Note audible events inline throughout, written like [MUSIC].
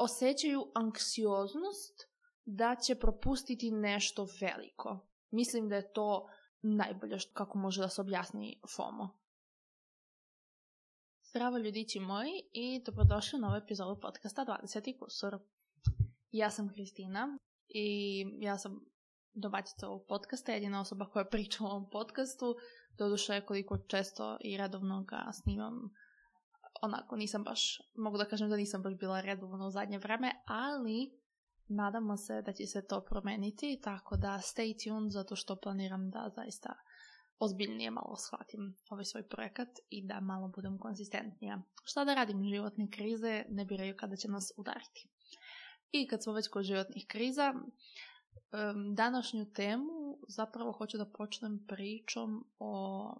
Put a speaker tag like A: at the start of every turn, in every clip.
A: osjećaju anksioznost da će propustiti nešto veliko. Mislim da je to najbolje što, kako može da se objasni FOMO. Zdravo ljudići moji i dobrodošli u novu epizodu podcasta 20. kusur. Ja sam Kristina i ja sam domaćica ovog podcasta, jedina osoba koja priča o ovom podcastu. Doduše koliko često i redovno ga snimam onako nisam baš, mogu da kažem da nisam baš bila redovna u zadnje vreme, ali nadamo se da će se to promeniti, tako da stay tuned zato što planiram da zaista ozbiljnije malo shvatim ovaj svoj projekat i da malo budem konsistentnija. Šta da radim, životne krize ne biraju kada će nas udariti. I kad smo već kod životnih kriza, današnju temu zapravo hoću da počnem pričom o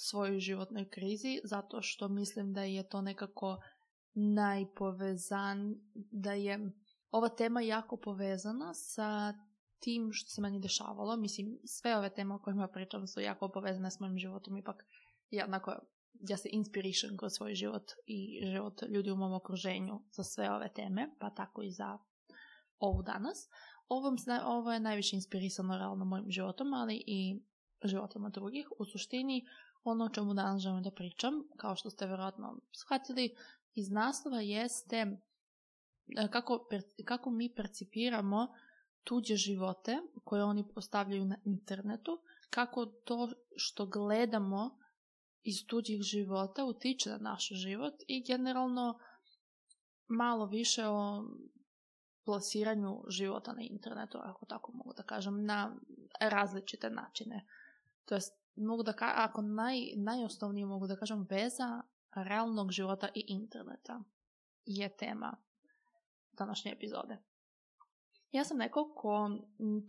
A: svojoj životnoj krizi zato što mislim da je to nekako najpovezan, da je ova tema jako povezana sa tim što se meni dešavalo. Mislim, sve ove teme o kojima pričam su jako povezane s mojim životom. Ipak, jednako, ja se inspirišem kroz svoj život i život ljudi u mom okruženju za sve ove teme, pa tako i za ovu danas. Ovom, ovo je najviše inspirisano realno mojim životom, ali i životima drugih. U suštini, Ono o čemu danas želim da pričam, kao što ste verovatno shvatili, iz naslova jeste e, kako, kako mi percipiramo tuđe živote koje oni postavljaju na internetu, kako to što gledamo iz tuđih života utiče na naš život i generalno malo više o plasiranju života na internetu, ako tako mogu da kažem, na različite načine. To jest, mogu da ka, ako naj, najosnovnije mogu da kažem, veza realnog života i interneta je tema današnje epizode. Ja sam neko ko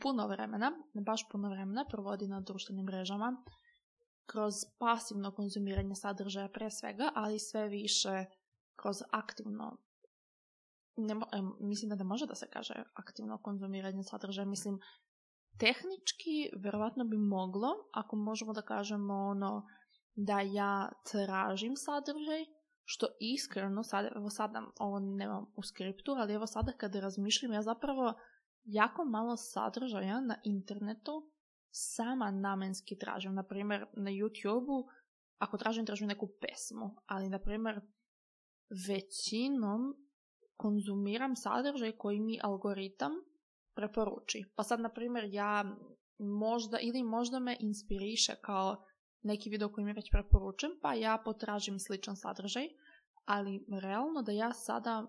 A: puno vremena, baš puno vremena, provodi na društvenim mrežama kroz pasivno konzumiranje sadržaja pre svega, ali sve više kroz aktivno ne, mislim da ne može da se kaže aktivno konzumiranje sadržaja, mislim Tehnički, verovatno bi moglo, ako možemo da kažemo ono da ja tražim sadržaj, što iskreno, sad, evo sada, ovo nemam u skriptu, ali evo sada kada razmišljam, ja zapravo jako malo sadržaja na internetu sama namenski tražim. Naprimjer, na YouTube-u, ako tražim, tražim neku pesmu, ali, na primjer, većinom konzumiram sadržaj koji mi algoritam preporuči. Pa sad, na primjer, ja možda ili možda me inspiriše kao neki video koji mi već preporučen, pa ja potražim sličan sadržaj, ali realno da ja sada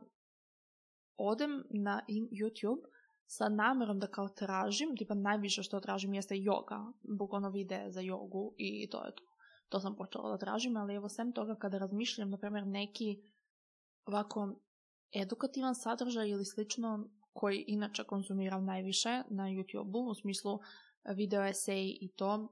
A: odem na YouTube sa namjerom da kao tražim, tipa najviše što tražim jeste joga, bukvalno videe za jogu i to je to. To sam počela da tražim, ali evo sem toga kada razmišljam, na primjer, neki ovako edukativan sadržaj ili slično koji inače konzumiram najviše na YouTube-u, u smislu e, video esej i to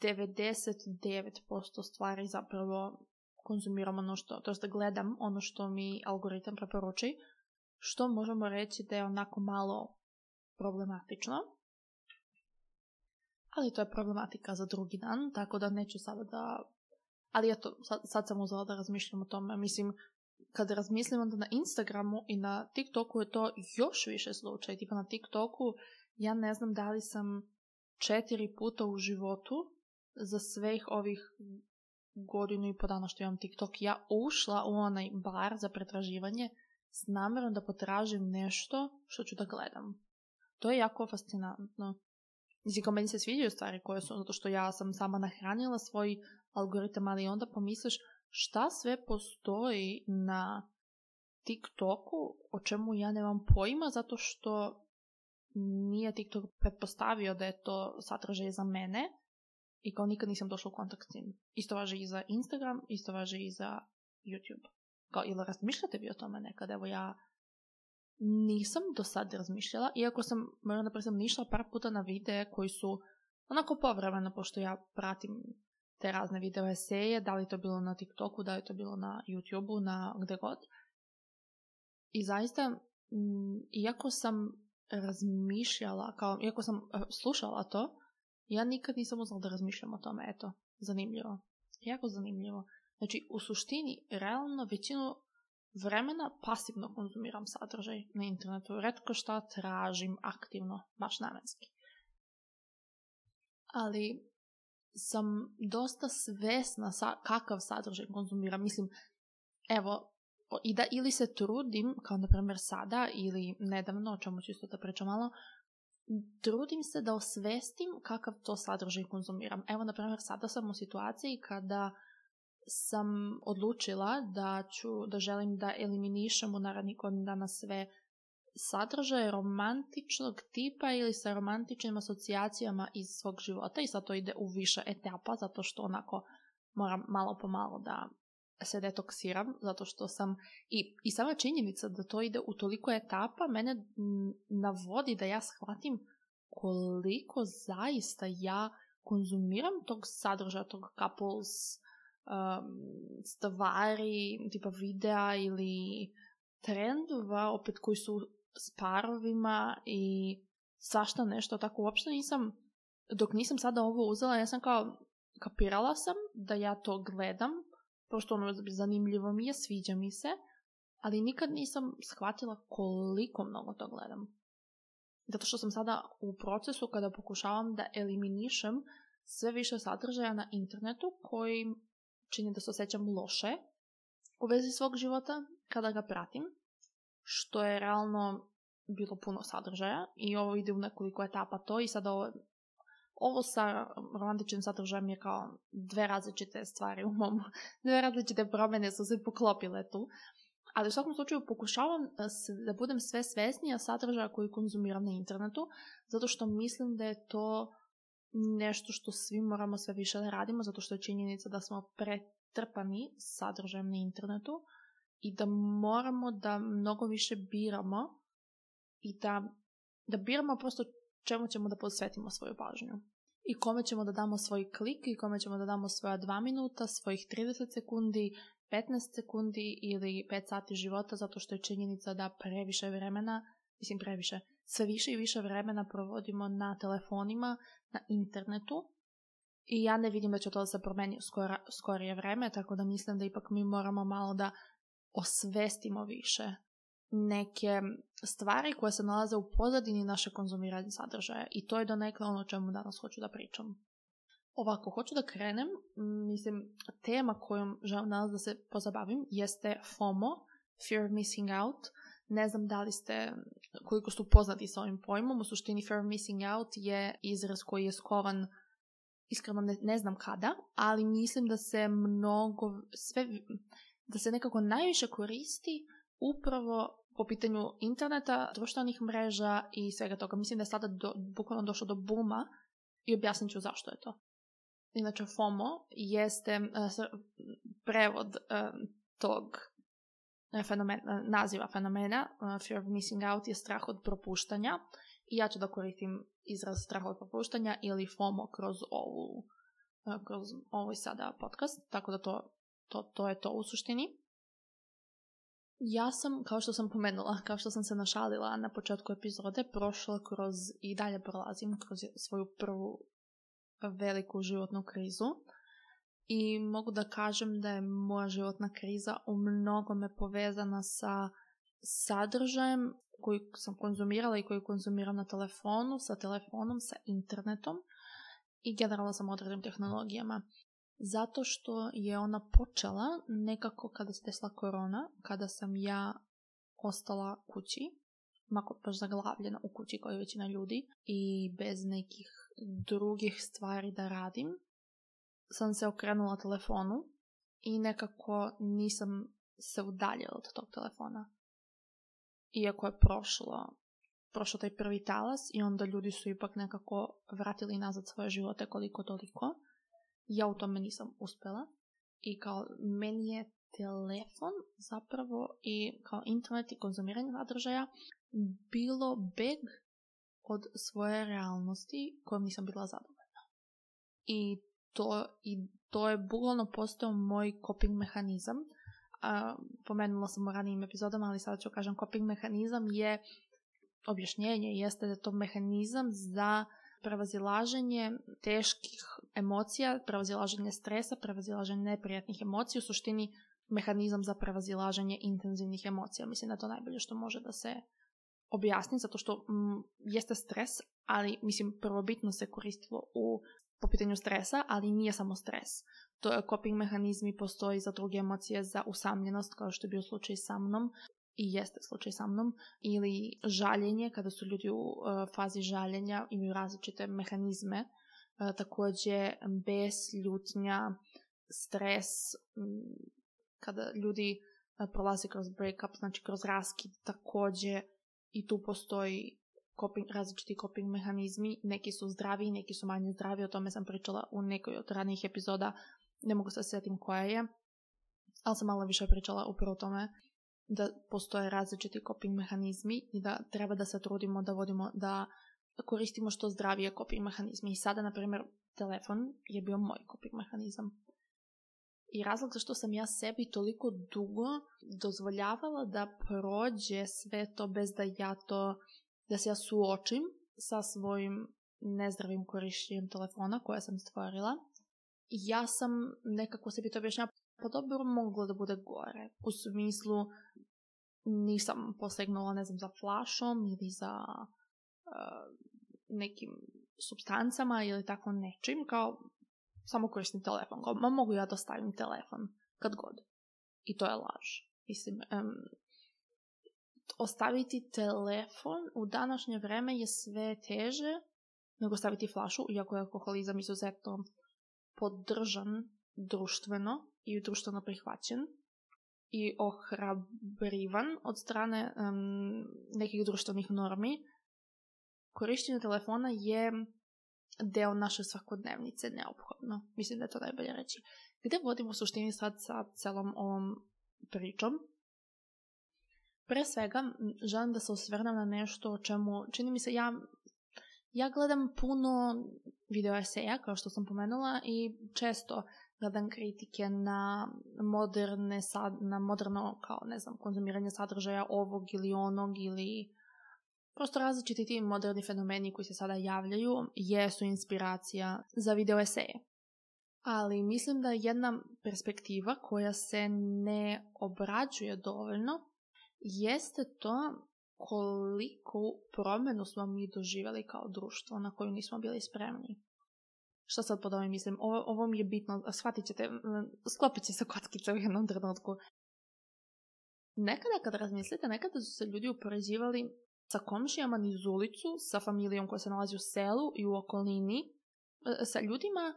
A: 99% stvari zapravo konzumiram ono što, to jest da gledam ono što mi algoritam preporuči, što možemo reći da je onako malo problematično. Ali to je problematika za drugi dan, tako da neću sada da... Ali eto, sad, sad sam uzela da razmišljam o tome. Mislim, kad razmislim onda na Instagramu i na TikToku je to još više slučaj. Tipa na TikToku ja ne znam da li sam četiri puta u životu za svih ovih godinu i po dana što imam TikTok ja ušla u onaj bar za pretraživanje s namjerom da potražim nešto što ću da gledam. To je jako fascinantno. Mislim, kao meni se sviđaju stvari koje su, zato što ja sam sama nahranila svoj algoritam, ali onda pomisliš, šta sve postoji na TikToku, o čemu ja nemam pojma, zato što nije TikTok pretpostavio da je to sadržaj za mene i kao nikad nisam došla u kontakt s tim. Isto važi i za Instagram, isto važi i za YouTube. Kao, ili razmišljate vi o tome nekad? Evo ja nisam do sad razmišljala, iako sam, moram da priznam, nišla par puta na videe koji su onako povremeno, pošto ja pratim te razne video eseje, da li to bilo na TikToku, da li to bilo na YouTubeu, na gde god. I zaista, mm, iako sam razmišljala, kao, iako sam e, slušala to, ja nikad nisam uzela da razmišljam o tome, eto, zanimljivo. Jako zanimljivo. Znači, u suštini, realno, većinu vremena pasivno konzumiram sadržaj na internetu. Redko šta tražim aktivno, baš namenski. Ali sam dosta svesna sa, kakav sadržaj konzumiram. Mislim, evo, i da ili se trudim, kao na primjer sada ili nedavno, o čemu ću isto da pričam malo, trudim se da osvestim kakav to sadržaj konzumiram. Evo, na primjer, sada sam u situaciji kada sam odlučila da ću, da želim da eliminišem u narednih godina dana sve sadržaje romantičnog tipa ili sa romantičnim asocijacijama iz svog života i sad to ide u više etapa zato što onako moram malo po malo da se detoksiram zato što sam i, i sama činjenica da to ide u toliko etapa mene navodi da ja shvatim koliko zaista ja konzumiram tog sadržaja, tog couples um, stvari, tipa videa ili trendova opet koji su s parovima i svašta nešto tako. Uopšte nisam, dok nisam sada ovo uzela, ja sam kao kapirala sam da ja to gledam, pošto ono zanimljivo mi je, sviđa mi se, ali nikad nisam shvatila koliko mnogo to gledam. Zato što sam sada u procesu kada pokušavam da eliminišem sve više sadržaja na internetu koji čini da se osjećam loše u vezi svog života kada ga pratim što je realno bilo puno sadržaja i ovo ide u nekoliko etapa to i sad ovo, ovo sa romantičnim sadržajem je kao dve različite stvari u mom, dve različite promene su se poklopile tu. Ali u svakom slučaju pokušavam eh, da budem sve svesnija sadržaja koji konzumiram na internetu, zato što mislim da je to nešto što svi moramo sve više da radimo, zato što je činjenica da smo pretrpani sadržajem na internetu i da moramo da mnogo više biramo i da, da biramo prosto čemu ćemo da posvetimo svoju pažnju. I kome ćemo da damo svoj klik i kome ćemo da damo svoja 2 minuta, svojih 30 sekundi, 15 sekundi ili 5 sati života zato što je činjenica da previše vremena, mislim previše, sve više i više vremena provodimo na telefonima, na internetu i ja ne vidim da će to da se promeni u skora, skorije vreme, tako da mislim da ipak mi moramo malo da osvestimo više neke stvari koje se nalaze u pozadini naše konzumiranja sadržaja i to je donekle ono o čemu danas hoću da pričam. Ovako, hoću da krenem, mislim, tema kojom želim danas da se pozabavim jeste FOMO, Fear of Missing Out. Ne znam da li ste, koliko ste upoznati sa ovim pojmom, u suštini Fear of Missing Out je izraz koji je skovan iskreno ne, ne znam kada, ali mislim da se mnogo, sve, da se nekako najviše koristi upravo po pitanju interneta, društvenih mreža i svega toga. Mislim da je sada do, bukvalno došlo do buma i objasnit ću zašto je to. Inače, FOMO jeste uh, prevod uh, tog fenomen, naziva fenomena. E, fear of missing out je strah od propuštanja. I ja ću da koristim izraz strah od propuštanja ili FOMO kroz ovu kroz ovaj sada podcast, tako da to to, to je to u suštini. Ja sam, kao što sam pomenula, [LAUGHS] kao što sam se našalila na početku epizode, prošla kroz i dalje prolazim kroz svoju prvu veliku životnu krizu. I mogu da kažem da je moja životna kriza u mnogome povezana sa sadržajem koji sam konzumirala i koji konzumiram na telefonu, sa telefonom, sa internetom i generalno sa modernim tehnologijama. Zato što je ona počela nekako kada se desila korona, kada sam ja ostala kući, mako baš zaglavljena u kući kao i većina ljudi i bez nekih drugih stvari da radim, sam se okrenula telefonu i nekako nisam se udaljila od tog telefona. Iako je prošlo, prošlo taj prvi talas i onda ljudi su ipak nekako vratili nazad svoje živote koliko toliko ja u tome nisam uspjela i kao meni je telefon zapravo i kao internet i konzumiranje sadržaja bilo beg od svoje realnosti kojom nisam bila zadovoljna. I to, i to je bukvalno postao moj coping mehanizam. A, pomenula sam u ranijim epizodama, ali sada ću kažem coping mehanizam je objašnjenje, jeste da je to mehanizam za prevazilaženje teških emocija, prevazilaženje stresa, prevazilaženje neprijatnih emocija, u suštini mehanizam za prevazilaženje intenzivnih emocija. Mislim da je to najbolje što može da se objasni, zato što m, mm, jeste stres, ali mislim prvobitno se koristilo u po pitanju stresa, ali nije samo stres. To je coping mehanizmi postoji za druge emocije, za usamljenost, kao što je bio slučaj sa mnom i jeste slučaj sa mnom, ili žaljenje, kada su ljudi u e, fazi žaljenja imaju različite mehanizme, e, takođe bes, ljutnja, stres, kada ljudi e, prolaze kroz break-up, znači kroz raskid, takođe i tu postoji coping, različiti coping mehanizmi, neki su zdravi, neki su manje zdravi, o tome sam pričala u nekoj od ranijih epizoda, ne mogu se da setim koja je, ali sam malo više pričala upravo o tome da postoje različiti coping mehanizmi i da treba da se trudimo da vodimo, da koristimo što zdravije coping mehanizmi. I sada, na primjer, telefon je bio moj coping mehanizam. I razlog zašto sam ja sebi toliko dugo dozvoljavala da prođe sve to bez da ja to, da se ja suočim sa svojim nezdravim korišćenjem telefona koje sam stvorila. ja sam nekako sebi to objašnjala, pa dobro moglo da bude gore. U smislu nisam posegnula, ne znam, za flašom ili za uh, nekim substancama ili tako nečim, kao samo koristim telefon. Kao, ma mogu ja da dostavim telefon, kad god. I to je laž. Mislim, um, ostaviti telefon u današnje vreme je sve teže nego staviti flašu, iako je alkoholizam izuzetno podržan društveno i društveno prihvaćen i ohrabrivan od strane um, nekih društvenih normi, korištenje telefona je deo naše svakodnevnice neophodno. Mislim da je to najbolje reći. Gde vodimo u suštini sad sa celom ovom pričom? Pre svega, želim da se osvrnem na nešto o čemu, čini mi se, ja, ja gledam puno video eseja, kao što sam pomenula, i često gledam kritike na moderne sad, na moderno kao ne znam konzumiranje sadržaja ovog ili onog ili Prosto različiti ti moderni fenomeni koji se sada javljaju jesu inspiracija za video eseje. Ali mislim da jedna perspektiva koja se ne obrađuje dovoljno jeste to koliko promenu smo mi doživjeli kao društvo na koju nismo bili spremni što sad pod ovim mislim, ovo, ovo mi je bitno, shvatit ćete, sklopit će se kockice u jednom trenutku. Nekada kad razmislite, nekada su se ljudi upoređivali sa komšijama niz ulicu, sa familijom koja se nalazi u selu i u okolini, e, sa ljudima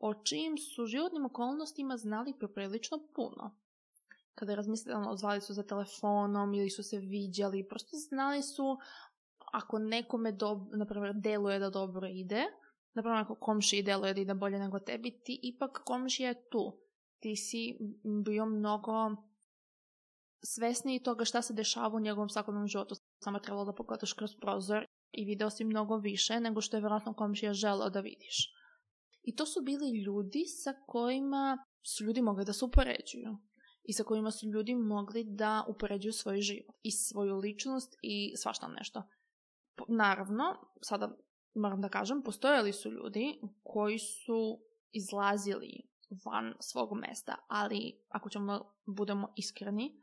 A: o čijim su životnim okolnostima znali poprilično puno. Kada razmislite, ono, zvali su za telefonom ili su se viđali, prosto znali su ako nekome, na primjer, deluje da dobro ide, zapravo ako komšiji deluje da ide bolje nego tebi, ti ipak komšija je tu. Ti si bio mnogo svesniji toga šta se dešava u njegovom svakodnevnom životu. Samo trebalo da pogledaš kroz prozor i video si mnogo više nego što je vjerojatno komšija želeo da vidiš. I to su bili ljudi sa kojima su ljudi mogli da se upoređuju i sa kojima su ljudi mogli da upoređuju svoj život i svoju ličnost i svašta nešto. Naravno, sada moram da kažem, postojali su ljudi koji su izlazili van svog mesta, ali ako ćemo da budemo iskreni,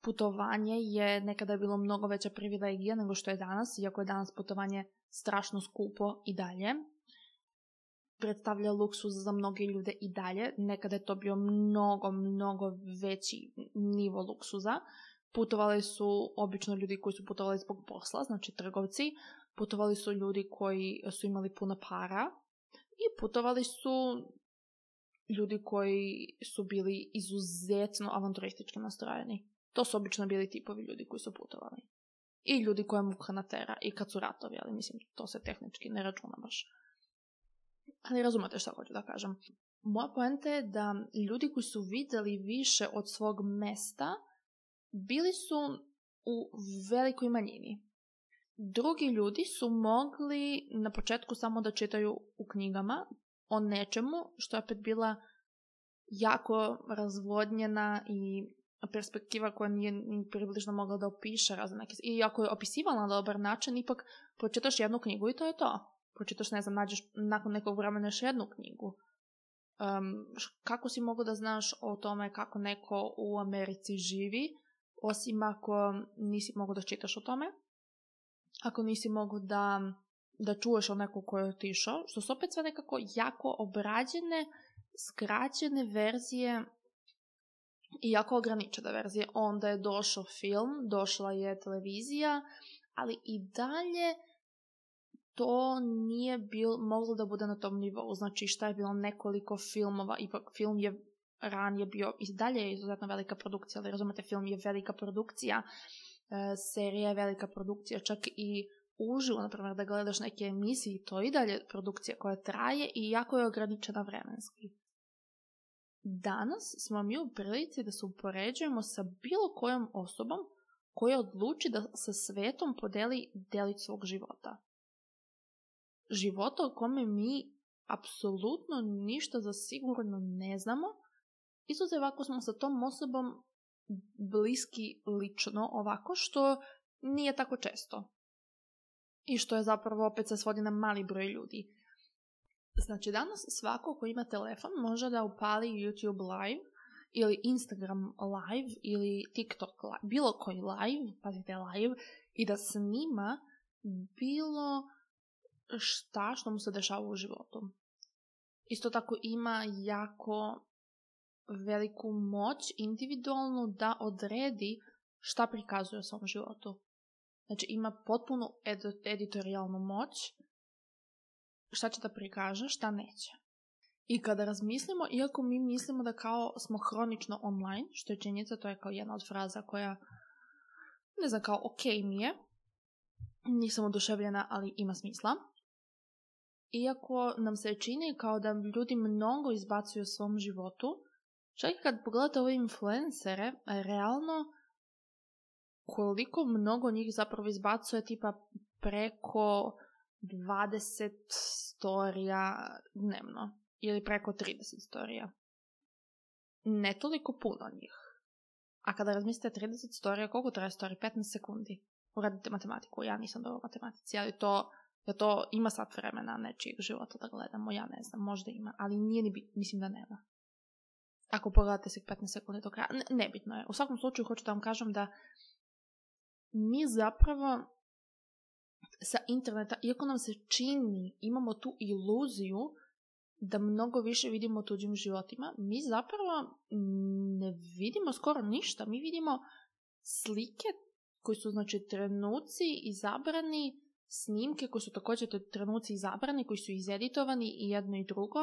A: putovanje je nekada bilo mnogo veća privilegija nego što je danas, iako je danas putovanje strašno skupo i dalje. Predstavlja luksuz za mnoge ljude i dalje. Nekada je to bio mnogo, mnogo veći nivo luksuza. Putovali su obično ljudi koji su putovali zbog posla, znači trgovci, putovali su ljudi koji su imali puno para i putovali su ljudi koji su bili izuzetno avanturistički nastrojeni. To su obično bili tipovi ljudi koji su putovali. I ljudi koje muha natera i kad su ratovi, ali mislim, to se tehnički ne računa baš. Ali razumete šta hoću da kažem. Moja poenta je da ljudi koji su videli više od svog mesta bili su u velikoj manjini drugi ljudi su mogli na početku samo da čitaju u knjigama o nečemu što je opet bila jako razvodnjena i perspektiva koja nije ni približno mogla da opiše razne neke... I ako je opisivala na dobar način, ipak pročitaš jednu knjigu i to je to. Pročitaš, ne znam, nađeš nakon nekog vremena još jednu knjigu. Um, kako si mogao da znaš o tome kako neko u Americi živi, osim ako nisi mogao da čitaš o tome? ako nisi mogu da, da čuješ od nekog ko je otišao, što su opet sve nekako jako obrađene, skraćene verzije i jako ograničene verzije. Onda je došao film, došla je televizija, ali i dalje to nije bil, moglo da bude na tom nivou. Znači šta je bilo nekoliko filmova, ipak film je ranije bio, i dalje je izuzetno velika produkcija, ali razumete, film je velika produkcija E, serija je velika produkcija, čak i uživo, na primjer, da gledaš neke emisije i to i dalje produkcija koja traje i jako je ograničena vremenski. Danas smo mi u prilici da se upoređujemo sa bilo kojom osobom koja odluči da sa svetom podeli delić svog života. Života o kome mi apsolutno ništa za sigurno ne znamo, izuzev ako smo sa tom osobom bliski lično ovako što nije tako često. I što je zapravo opet se svodi na mali broj ljudi. Znači danas svako ko ima telefon može da upali YouTube live ili Instagram live ili TikTok live, bilo koji live, pazite live, i da snima bilo šta što mu se dešava u životu. Isto tako ima jako veliku moć individualnu da odredi šta prikazuje u svom životu. Znači ima potpunu editorijalnu moć šta će da prikaže, šta neće. I kada razmislimo, iako mi mislimo da kao smo hronično online, što je činjenica, to je kao jedna od fraza koja, ne znam, kao ok mi je, nisam oduševljena, ali ima smisla. Iako nam se čini kao da ljudi mnogo izbacuju u svom životu, čak i kad pogledate ove influencere, realno koliko mnogo njih zapravo izbacuje tipa preko 20 storija dnevno ili preko 30 storija. Ne toliko puno njih. A kada razmislite 30 storija, koliko traje storij? 15 sekundi. Uradite matematiku, ja nisam dobro u matematici, ali to, ja da to ima sat vremena nečijeg života da gledamo, ja ne znam, možda ima, ali nije ni bitno, mislim da nema ako pogledate svih 15 sekundi do kraja, ne, nebitno je. U svakom slučaju hoću da vam kažem da mi zapravo sa interneta, iako nam se čini, imamo tu iluziju da mnogo više vidimo tuđim životima, mi zapravo ne vidimo skoro ništa. Mi vidimo slike koji su znači trenuci izabrani, snimke koji su također trenuci izabrani, koji su izeditovani i jedno i drugo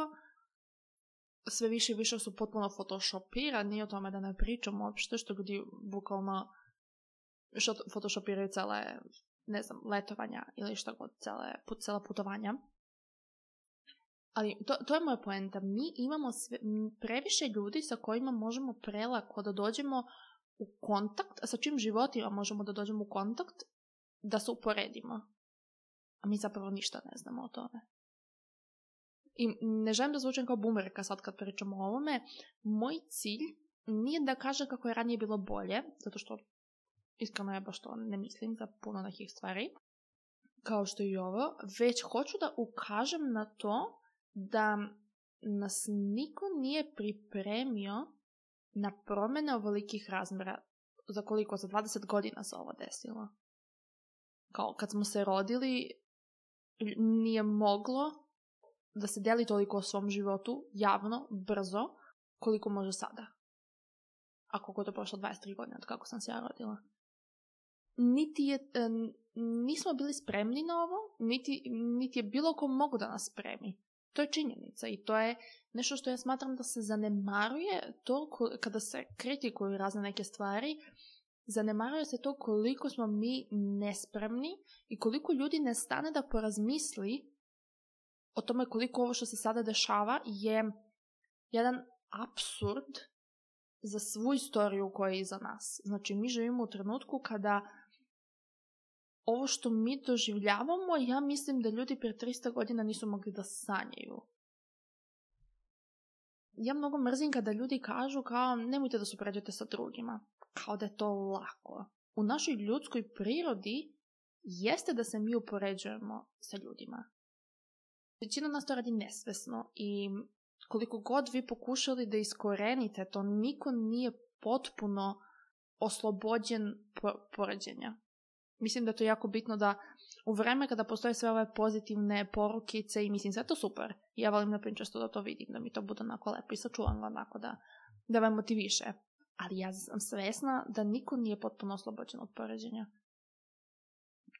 A: sve više i više su potpuno photoshopirani, o tome da ne pričam uopšte, što ljudi bukvalno što photoshopiraju cele, ne znam, letovanja ili što god, cele, put, cela putovanja. Ali to, to je moja poenta. Mi imamo sve, previše ljudi sa kojima možemo prelako da dođemo u kontakt, sa čim životima možemo da dođemo u kontakt, da se uporedimo. A mi zapravo ništa ne znamo o tome. I ne želim da zvučem kao bumerka sad kad pričam o ovome. Moj cilj nije da kažem kako je ranije bilo bolje, zato što iskreno ja baš to ne mislim za puno nekih stvari, kao što i ovo, već hoću da ukažem na to da nas niko nije pripremio na promene ovolikih razmera Za koliko? Za 20 godina se ovo desilo. Kao kad smo se rodili, nije moglo da se deli toliko o svom životu javno, brzo, koliko može sada. Ako koliko to prošlo 23 godine od kako sam se ja rodila. Niti je, e, nismo bili spremni na ovo, niti, niti je bilo ko mogu da nas spremi. To je činjenica i to je nešto što ja smatram da se zanemaruje to kada se kritikuju razne neke stvari, zanemaruje se to koliko smo mi nespremni i koliko ljudi ne stane da porazmisli o tome koliko ovo što se sada dešava je jedan absurd za svu istoriju koja je iza nas. Znači, mi živimo u trenutku kada ovo što mi doživljavamo, ja mislim da ljudi pre 300 godina nisu mogli da sanjaju. Ja mnogo mrzim kada ljudi kažu kao nemojte da se supređete sa drugima. Kao da je to lako. U našoj ljudskoj prirodi jeste da se mi upoređujemo sa ljudima. Većina nas to radi nesvesno i koliko god vi pokušali da iskorenite to, niko nije potpuno oslobođen poređenja. Mislim da je to jako bitno da u vreme kada postoje sve ove pozitivne porukice i mislim sve to super. Ja volim na Pinterestu da to vidim, da mi to bude onako lepo i sačuvano onako da, da me motiviše. Ali ja sam svesna da niko nije potpuno oslobođen od poređenja.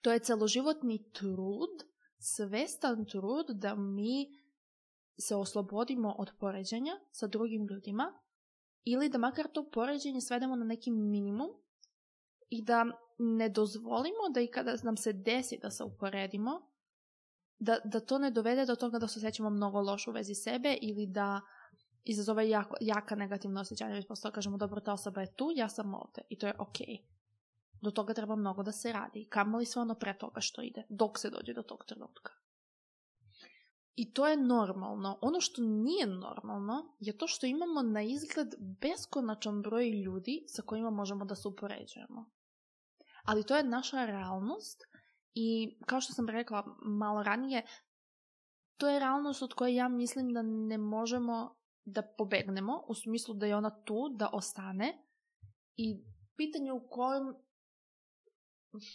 A: To je celoživotni trud svestan trud da mi se oslobodimo od poređenja sa drugim ljudima ili da makar to poređenje svedemo na neki minimum i da ne dozvolimo da i kada nam se desi da se uporedimo, da, da to ne dovede do toga da se osjećamo mnogo loše u vezi sebe ili da izazove jako, jaka negativna osjećanja, već posto kažemo dobro, ta osoba je tu, ja sam ovde i to je okej. Okay. Do toga treba mnogo da se radi. Kamo li sve ono pre toga što ide, dok se dođe do tog trenutka. I to je normalno. Ono što nije normalno je to što imamo na izgled beskonačan broj ljudi sa kojima možemo da se upoređujemo. Ali to je naša realnost i kao što sam rekla malo ranije, to je realnost od koje ja mislim da ne možemo da pobegnemo, u smislu da je ona tu, da ostane i pitanje u kojem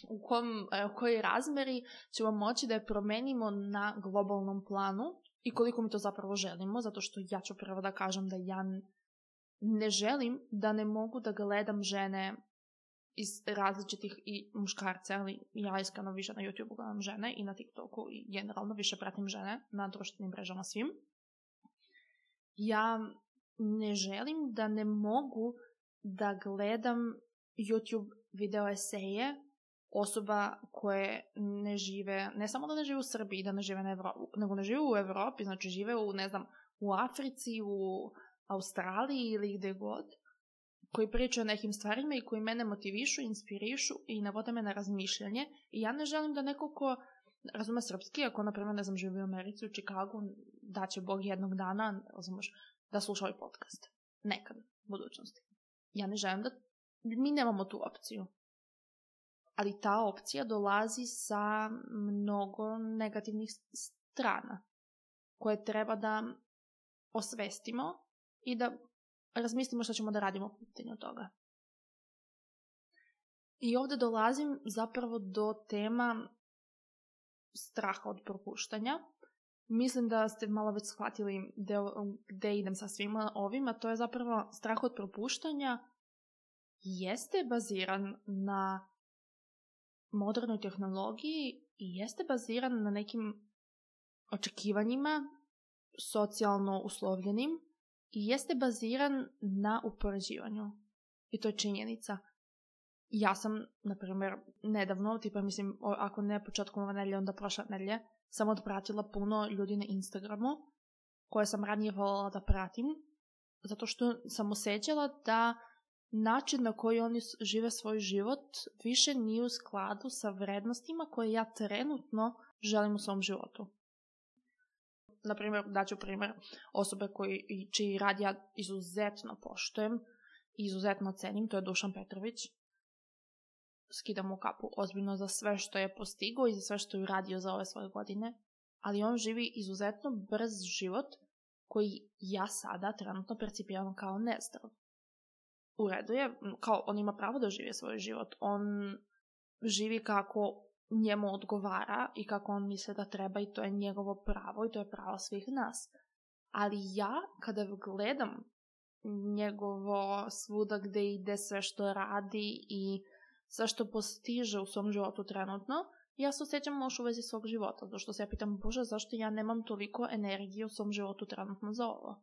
A: u, kom, e, u koji razmeri ćemo moći da je promenimo na globalnom planu i koliko mi to zapravo želimo, zato što ja ću prvo da kažem da ja ne želim da ne mogu da gledam žene iz različitih i muškarce, ali ja iskreno više na YouTube gledam žene i na TikToku i generalno više pratim žene na društvenim mrežama svim. Ja ne želim da ne mogu da gledam YouTube video eseje osoba koje ne žive, ne samo da ne žive u Srbiji, da ne žive na Evropu, nego ne žive u Evropi, znači žive u, ne znam, u Africi, u Australiji ili gde god, koji pričaju o nekim stvarima i koji mene motivišu, inspirišu i navode me na razmišljanje. I ja ne želim da neko ko razume srpski, ako, na primjer, ne znam, živi u Americi, u Čikagu, da će Bog jednog dana, razumeš, da sluša ovaj podcast. Nekad, u budućnosti. Ja ne želim da... Mi nemamo tu opciju ali ta opcija dolazi sa mnogo negativnih strana koje treba da osvestimo i da razmislimo šta ćemo da radimo po pitanju toga. I ovde dolazim zapravo do tema straha od propuštanja. Mislim da ste malo već shvatili gde idem sa svima ovim, a to je zapravo strah od propuštanja jeste baziran na modernoj tehnologiji i jeste baziran na nekim očekivanjima socijalno uslovljenim i jeste baziran na upoređivanju. I to je činjenica. Ja sam, na primjer, nedavno, tipa mislim, ako ne početkom ove nedelje, onda prošle nedelje, sam odpratila puno ljudi na Instagramu koje sam ranije voljela da pratim, zato što sam osjećala da način na koji oni žive svoj život više nije u skladu sa vrednostima koje ja trenutno želim u svom životu. Na primjer, daću primer osobe koji, čiji rad ja izuzetno poštujem i izuzetno cenim, to je Dušan Petrović. Skidam mu kapu ozbiljno za sve što je postigao i za sve što je uradio za ove svoje godine, ali on živi izuzetno brz život koji ja sada trenutno percipiram kao nezdrav u redu je, kao on ima pravo da živi svoj život. On živi kako njemu odgovara i kako on misle da treba i to je njegovo pravo i to je pravo svih nas. Ali ja, kada gledam njegovo svuda gde ide sve što radi i sve što postiže u svom životu trenutno, ja se osjećam loš u vezi svog života, zato što se ja pitam, bože, zašto ja nemam toliko energije u svom životu trenutno za ovo?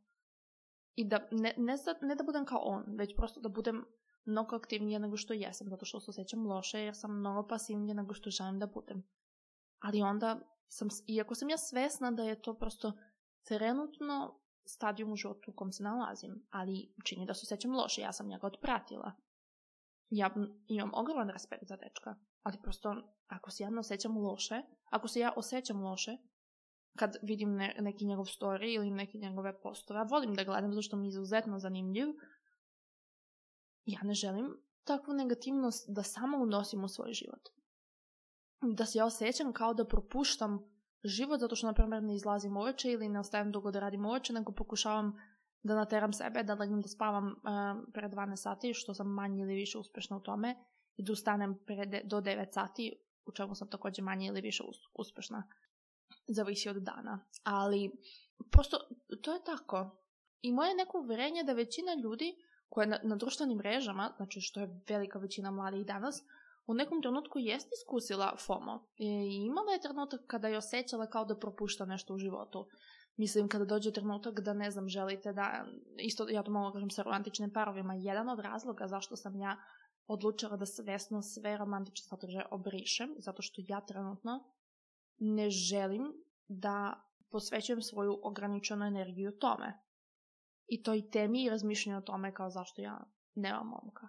A: i da ne, ne, sad, ne da budem kao on, već prosto da budem mnogo aktivnija nego što jesam, zato što se osjećam loše jer sam mnogo pasivnija nego što želim da budem. Ali onda, sam, iako sam ja svesna da je to prosto trenutno stadijum u životu u kom se nalazim, ali čini da se osjećam loše, ja sam njega odpratila. Ja imam ogroman respekt za dečka, ali prosto ako se ja ne osjećam loše, ako se ja osjećam loše, kad vidim ne, neki njegov story ili neke njegove postove, a volim da gledam zato što mi je izuzetno zanimljiv, ja ne želim takvu negativnost da samo unosim u svoj život. Da se ja osjećam kao da propuštam život zato što, na primjer, ne izlazim uveče ili ne ostajem dugo da radim uveče, nego pokušavam da nateram sebe, da legnem da spavam uh, pre 12 sati, što sam manje ili više uspešna u tome, i da ustanem pre de, do 9 sati, u čemu sam takođe manje ili više uspešna zavisi od dana, ali prosto to je tako. I moje neko uverenje da većina ljudi koja na, na društvenim mrežama, znači što je velika većina mladih danas, u nekom trenutku jeste iskusila FOMO i imala je trenutak kada je osjećala kao da propušta nešto u životu. Mislim, kada dođe trenutak da, ne znam, želite da, isto ja to mogu kažem sa romantičnim parovima, jedan od razloga zašto sam ja odlučila da svesno sve romantične sadržaje obrišem, zato što ja trenutno ne želim da posvećujem svoju ograničenu energiju tome. I toj temi i razmišljanju o tome kao zašto ja nemam momka.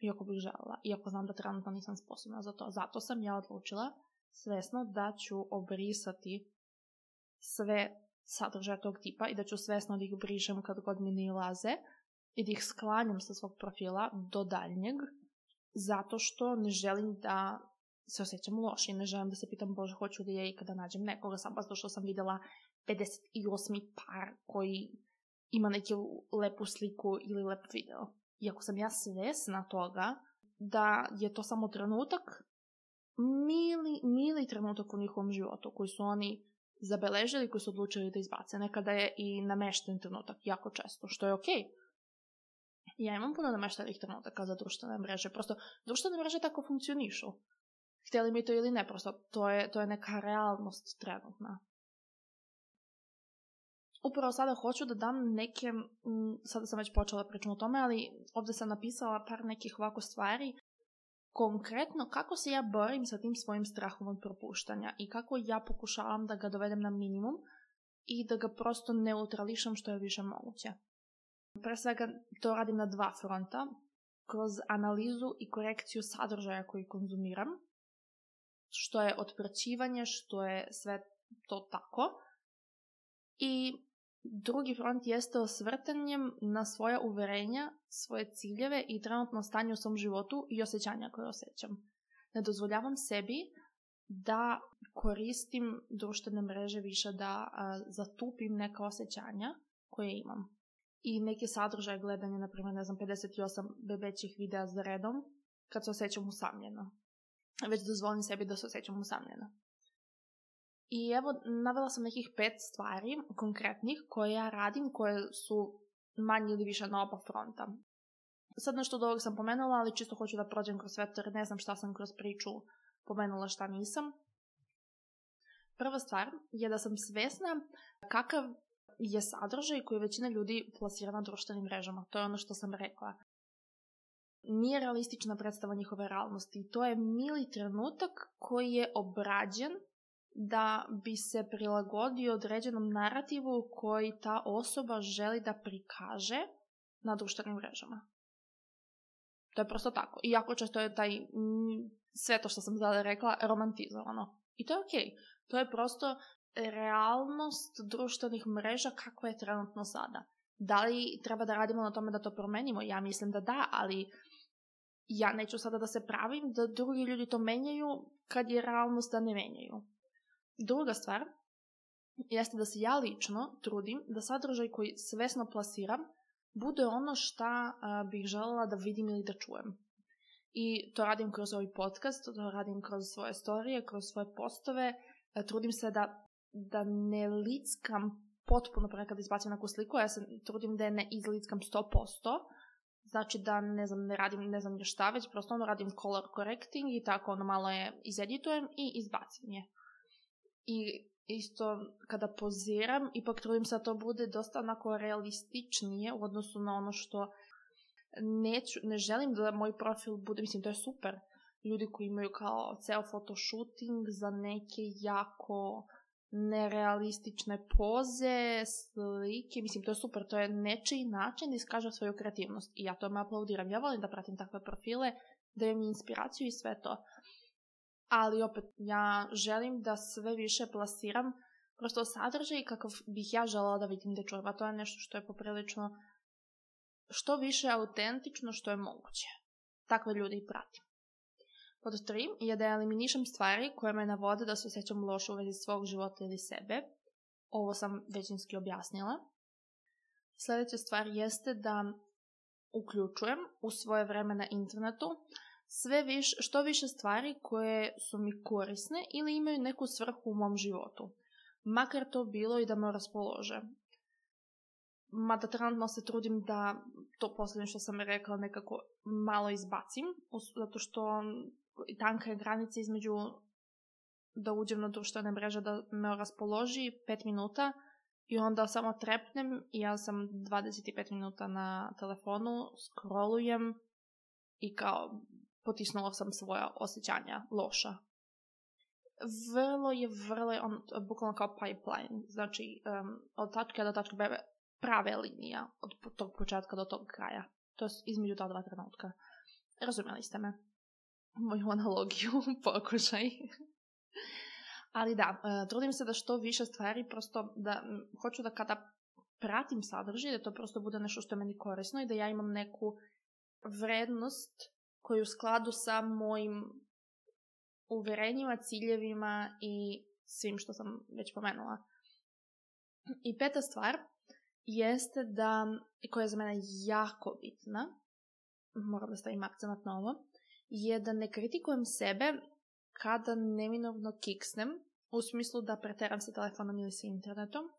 A: Iako bih želela. iako znam da trenutno nisam sposobna za to. Zato sam ja odlučila svesno da ću obrisati sve sadržaja tog tipa i da ću svesno da ih brišem kad god mi ne ilaze i da ih sklanjam sa svog profila do daljnjeg zato što ne želim da se osjećam loše i ne želim da se pitam, bože, hoću da ja ikada nađem nekoga, samo zato što sam videla 58. par koji ima neku lepu sliku ili lep video. Iako sam ja svesna toga da je to samo trenutak, mili, mili trenutak u njihovom životu koji su oni zabeležili, koji su odlučili da izbace. Nekada je i namešten trenutak, jako često, što je okej. Okay. Ja imam puno nameštenih trenutaka za društvene mreže. Prosto, društvene mreže tako funkcionišu htjeli mi to ili ne, prosto to je, to je neka realnost trenutna. Upravo sada hoću da dam neke, sada sam već počela pričam o tome, ali ovde sam napisala par nekih ovako stvari konkretno kako se ja borim sa tim svojim strahom od propuštanja i kako ja pokušavam da ga dovedem na minimum i da ga prosto neutrališem što je više moguće. Pre svega to radim na dva fronta, kroz analizu i korekciju sadržaja koji konzumiram što je otpraćivanje, što je sve to tako. I drugi front jeste osvrtanjem na svoja uverenja, svoje ciljeve i trenutno stanje u svom životu i osjećanja koje osjećam. Ne dozvoljavam sebi da koristim društvene mreže više da a, zatupim neka osjećanja koje imam. I neke sadržaje gledanja, na primjer, ne znam, 58 bebećih videa za redom, kad se osjećam usamljeno već dozvolim sebi da se osjećam usamljeno. I evo, navela sam nekih pet stvari konkretnih koje ja radim, koje su manje ili više na oba fronta. Sad nešto od ovog sam pomenula, ali čisto hoću da prođem kroz sve, jer ne znam šta sam kroz priču pomenula, šta nisam. Prva stvar je da sam svesna kakav je sadržaj koji većina ljudi plasira na društvenim mrežama. To je ono što sam rekla nije realistična predstava njihove realnosti. to je mili trenutak koji je obrađen da bi se prilagodio određenom narativu koji ta osoba želi da prikaže na društvenim mrežama. To je prosto tako. Iako često je taj, m, mm, sve to što sam sada rekla, romantizovano. I to je okej. Okay. To je prosto realnost društvenih mreža kakva je trenutno sada. Da li treba da radimo na tome da to promenimo? Ja mislim da da, ali ja neću sada da se pravim da drugi ljudi to menjaju kad je realnost da ne menjaju. Druga stvar jeste da se ja lično trudim da sadržaj koji svesno plasiram bude ono šta a, bih želela da vidim ili da čujem. I to radim kroz ovaj podcast, to radim kroz svoje storije, kroz svoje postove. A, trudim se da, da ne lickam potpuno ponekad izbacim neku sliku, ja se trudim da je ne izlickam 100%, znači da ne znam, ne radim, ne znam šta već, prosto ono radim color correcting i tako ono malo je izeditujem i izbacim je. I isto kada poziram, ipak trudim se da to bude dosta onako realističnije u odnosu na ono što neću, ne želim da moj profil bude, mislim to je super, ljudi koji imaju kao ceo fotoshooting za neke jako nerealistične poze, slike, mislim, to je super, to je nečiji način da iskaže svoju kreativnost i ja tome aplaudiram. Ja volim da pratim takve profile, da mi inspiraciju i sve to. Ali opet, ja želim da sve više plasiram prosto sadržaj kakav bih ja želela da vidim da to je nešto što je poprilično što više autentično što je moguće. Takve ljude i pratim. Pod tri je da eliminišem stvari koje me navode da se osjećam loše u vezi svog života ili sebe. Ovo sam većinski objasnila. Sledeća stvar jeste da uključujem u svoje vreme na internetu sve više, što više stvari koje su mi korisne ili imaju neku svrhu u mom životu. Makar to bilo i da me raspolože. Mada trenutno se trudim da to posljednje što sam rekla nekako malo izbacim, zato što tanka je granica između da uđem na društvene mreže da me raspoloži 5 minuta i onda samo trepnem i ja sam 25 minuta na telefonu, scrollujem i kao potisnula sam svoja osjećanja loša. Vrlo je, vrlo je, on, bukvalno kao pipeline, znači um, od tačke do tačke bebe prave linija od tog početka do tog kraja. To je između ta dva trenutka. Razumeli ste me moju analogiju [LAUGHS] pokušaj. Ali da, e, trudim se da što više stvari, prosto da hoću da kada pratim sadržaj, da to prosto bude nešto što je meni korisno i da ja imam neku vrednost koju u skladu sa mojim uverenjima, ciljevima i svim što sam već pomenula. I peta stvar jeste da, koja je za mene jako bitna, moram da stavim akcenat na ovo, je da ne kritikujem sebe kada neminovno kiksnem, u smislu da preteram sa telefonom ili sa internetom,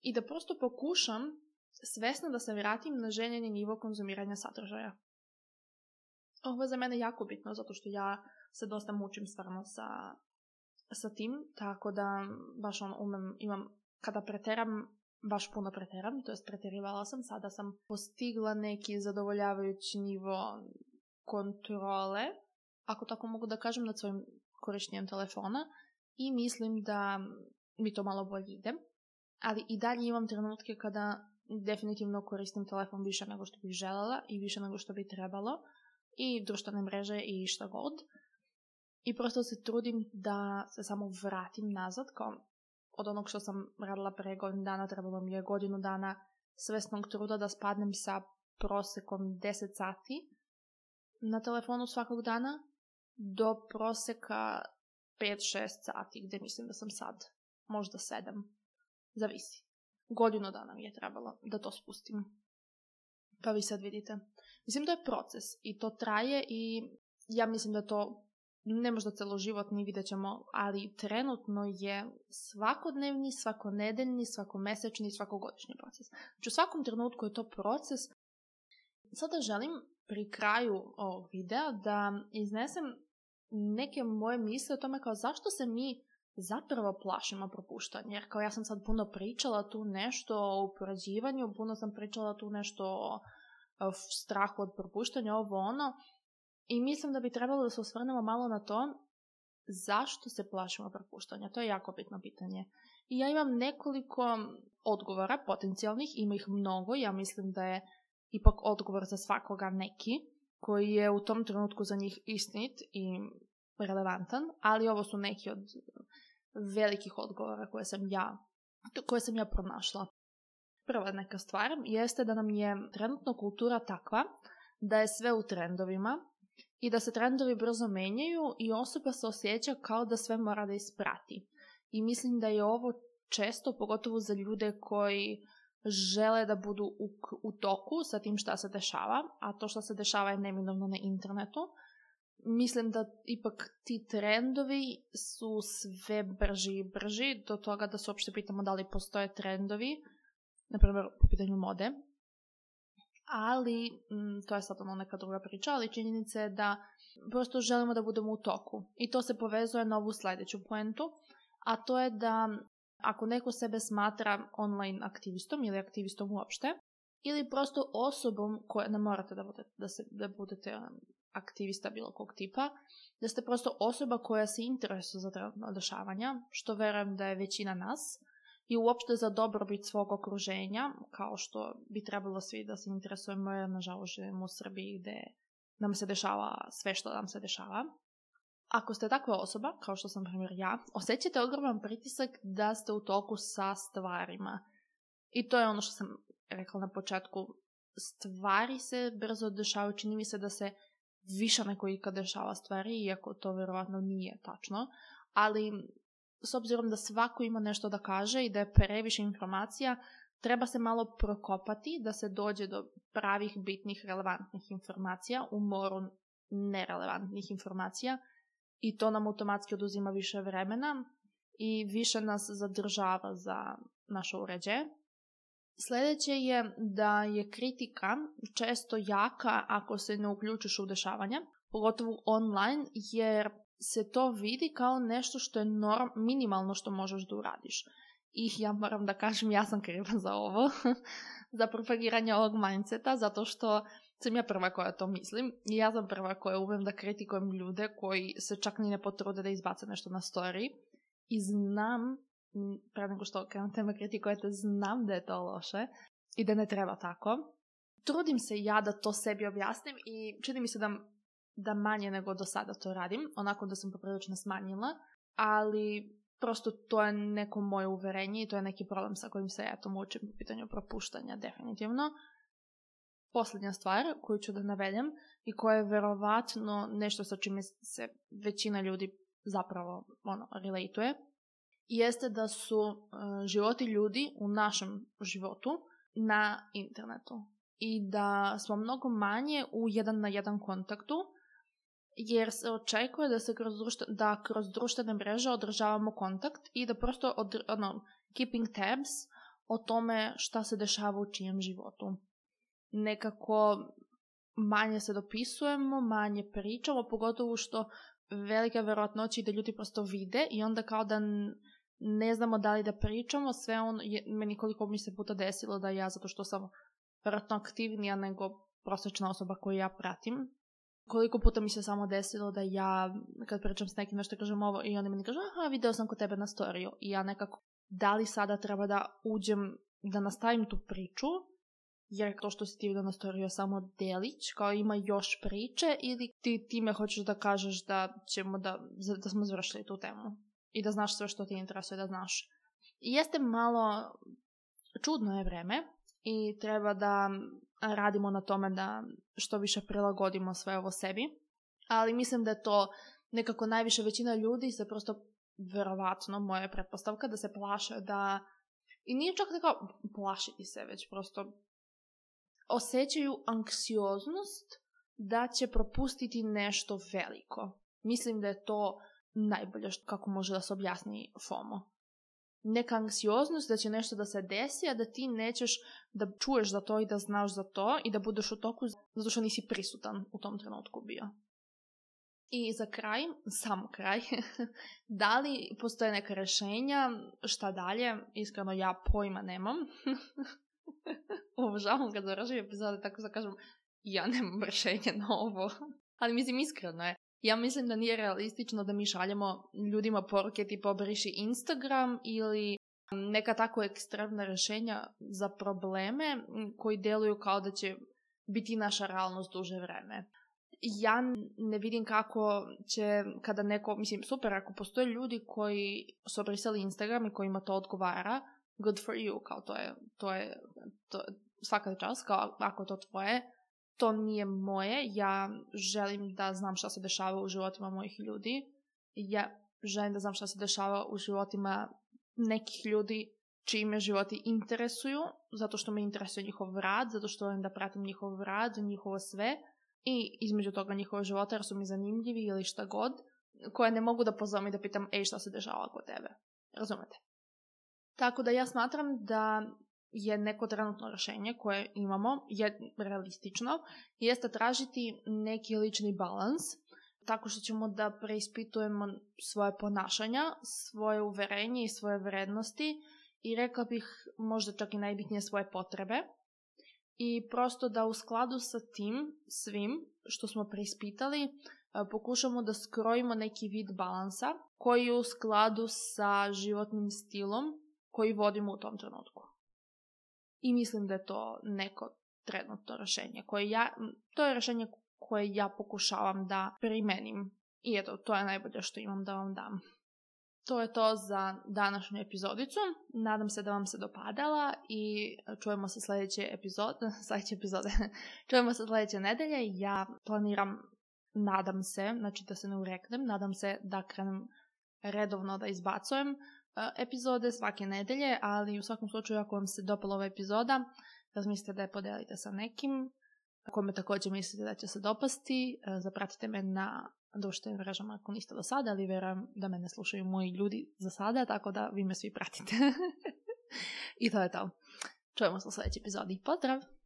A: i da prosto pokušam svesno da se vratim na željeni nivo konzumiranja sadržaja. Ovo je za mene jako bitno, zato što ja se dosta mučim stvarno sa, sa tim, tako da baš on umem, imam, kada preteram, baš puno preteram, to jest preterivala sam, sada sam postigla neki zadovoljavajući nivo kontrole, ako tako mogu da kažem, nad svojim korištenjem telefona i mislim da mi to malo bolje ide. Ali i dalje imam trenutke kada definitivno koristim telefon više nego što bih želela i više nego što bi trebalo i društvene mreže i šta god. I prosto se trudim da se samo vratim nazad, kao od onog što sam radila pre godinu dana, trebalo mi je godinu dana svesnog truda da spadnem sa prosekom 10 sati na telefonu svakog dana do proseka 5-6 sati, gde mislim da sam sad, možda 7, zavisi. Godinu dana mi je trebalo da to spustim. Pa vi sad vidite. Mislim da je proces i to traje i ja mislim da to ne možda celoživotni vidjet ćemo, ali trenutno je svakodnevni, svakonedeljni, svakomesečni, svakogodišnji proces. Znači u svakom trenutku je to proces. Sada želim pri kraju ovog videa da iznesem neke moje misle o tome kao zašto se mi zapravo plašimo propuštanja. Jer kao ja sam sad puno pričala tu nešto o uporađivanju, puno sam pričala tu nešto o, o strahu od propuštanja, ovo ono. I mislim da bi trebalo da se osvrnemo malo na to zašto se plašimo propuštanja. To je jako bitno pitanje. I ja imam nekoliko odgovora potencijalnih, ima ih mnogo, ja mislim da je ipak odgovor za svakoga neki koji je u tom trenutku za njih istinit i relevantan, ali ovo su neki od velikih odgovora koje sam ja, koje sam ja pronašla. Prva neka stvar jeste da nam je trenutno kultura takva da je sve u trendovima i da se trendovi brzo menjaju i osoba se osjeća kao da sve mora da isprati. I mislim da je ovo često, pogotovo za ljude koji žele da budu u, u toku sa tim šta se dešava, a to šta se dešava je neminovno na internetu. Mislim da ipak ti trendovi su sve brži i brži, do toga da se uopšte pitamo da li postoje trendovi, na primjer po pitanju mode, ali mm, to je sad ono neka druga priča, ali činjenica je da prosto želimo da budemo u toku. I to se povezuje na ovu sledeću poentu, a to je da ako neko sebe smatra online aktivistom ili aktivistom uopšte, ili prosto osobom koja ne da morate da budete, da se, da budete um, aktivista bilo kog tipa, da ste prosto osoba koja se interesuje za trenutno dešavanja, što verujem da je većina nas, i uopšte za dobrobit svog okruženja, kao što bi trebalo svi da se interesujemo, jer nažalost živimo u Srbiji gde nam se dešava sve što nam se dešava, Ako ste takva osoba, kao što sam primjer ja, osjećate ogroman pritisak da ste u toku sa stvarima. I to je ono što sam rekla na početku. Stvari se brzo dešavaju, čini mi se da se više neko ikad dešava stvari, iako to vjerojatno nije tačno, ali s obzirom da svako ima nešto da kaže i da je previše informacija, treba se malo prokopati da se dođe do pravih, bitnih, relevantnih informacija u moru nerelevantnih informacija i to nam automatski oduzima više vremena i više nas zadržava za naše uređaje. Sledeće je da je kritika često jaka ako se ne uključiš u dešavanja, pogotovo online, jer se to vidi kao nešto što je norm, minimalno što možeš da uradiš. I ja moram da kažem, ja sam kriva za ovo, [LAUGHS] za propagiranje ovog mindseta, zato što sam ja prva koja to mislim i ja sam prva koja umem da kritikujem ljude koji se čak ni ne potrude da izbace nešto na story i znam, pre nego što krenete me kritikujete, znam da je to loše i da ne treba tako. Trudim se ja da to sebi objasnim i čini mi se da, da manje nego do sada to radim, onako da sam poprilično smanjila, ali prosto to je neko moje uverenje i to je neki problem sa kojim se ja to mučim po pitanju propuštanja, definitivno poslednja stvar koju ću da navedem i koja je verovatno nešto sa čime se većina ljudi zapravo ono, relatuje, jeste da su e, životi ljudi u našem životu na internetu i da smo mnogo manje u jedan na jedan kontaktu jer se očekuje da se kroz, društa, da kroz društvene mreže održavamo kontakt i da prosto od, ono, keeping tabs o tome šta se dešava u čijem životu nekako manje se dopisujemo, manje pričamo, pogotovo što velika verovatnoća i da ljudi prosto vide i onda kao da ne znamo da li da pričamo, sve on, je, meni koliko mi se puta desilo da ja, zato što sam vjerojatno aktivnija nego prosečna osoba koju ja pratim, koliko puta mi se samo desilo da ja, kad pričam s nekim nešto kažem ovo i oni meni kažu, aha, video sam kod tebe na storiju i ja nekako, da li sada treba da uđem, da nastavim tu priču jer to što si ti danas stvorio samo delić, kao ima još priče ili ti time hoćeš da kažeš da ćemo da, da smo završili tu temu i da znaš sve što ti interesuje da znaš. jeste malo čudno je vreme i treba da radimo na tome da što više prilagodimo sve ovo sebi, ali mislim da je to nekako najviše većina ljudi se prosto verovatno moja pretpostavka da se plaše da i nije čak tako da plašiti se, već prosto osjećaju anksioznost da će propustiti nešto veliko. Mislim da je to najbolje što, kako može da se objasni FOMO. Neka anksioznost da će nešto da se desi, a da ti nećeš da čuješ za to i da znaš za to i da budeš u toku zato što nisi prisutan u tom trenutku bio. I za kraj, sam kraj, [LAUGHS] da li postoje neka rješenja, šta dalje, iskreno ja pojma nemam, [LAUGHS] Obožavam kad zaražuju epizode, tako da kažem, ja nemam rješenje na ovo. Ali mislim, iskreno je. Ja mislim da nije realistično da mi šaljemo ljudima poruke tipa obriši Instagram ili neka tako ekstremna rješenja za probleme koji deluju kao da će biti naša realnost duže vreme. Ja ne vidim kako će, kada neko, mislim super, ako postoje ljudi koji su obrisali Instagram i kojima to odgovara, good for you, kao to je, to je, to, svaka čast, kao ako to tvoje, to nije moje, ja želim da znam šta se dešava u životima mojih ljudi, ja želim da znam šta se dešava u životima nekih ljudi čiji me životi interesuju, zato što me interesuje njihov rad, zato što volim da pratim njihov rad, njihovo sve i između toga njihove života jer su mi zanimljivi ili šta god, koje ne mogu da pozovem i da pitam, ej šta se dešava kod tebe. Razumete? Tako da ja smatram da je neko trenutno rešenje koje imamo, je realistično, jeste tražiti neki lični balans, tako što ćemo da preispitujemo svoje ponašanja, svoje uverenje i svoje vrednosti i rekla bih možda čak i najbitnije svoje potrebe i prosto da u skladu sa tim svim što smo preispitali e, pokušamo da skrojimo neki vid balansa koji je u skladu sa životnim stilom koji vodimo u tom trenutku. I mislim da je to neko trenutno rešenje koje ja, to je rešenje koje ja pokušavam da primenim. I eto, to je najbolje što imam da vam dam. To je to za današnju epizodicu. Nadam se da vam se dopadala i čujemo se sledeće epizode, [LAUGHS] sledeće epizode. [LAUGHS] čujemo se sledeće nedelje. Ja planiram, nadam se, znači da se ne ureknem, nadam se da krenem redovno da izbacujem epizode svake nedelje, ali u svakom slučaju ako vam se dopala ova epizoda, razmislite da je podelite sa nekim kome takođe mislite da će se dopasti. Zapratite me na društvenim mrežama ako niste do sada, ali verujem da mene slušaju moji ljudi za sada, tako da vi me svi pratite. [LAUGHS] I to je to. Čujemo se u sledećoj epizodi. Pozdrav!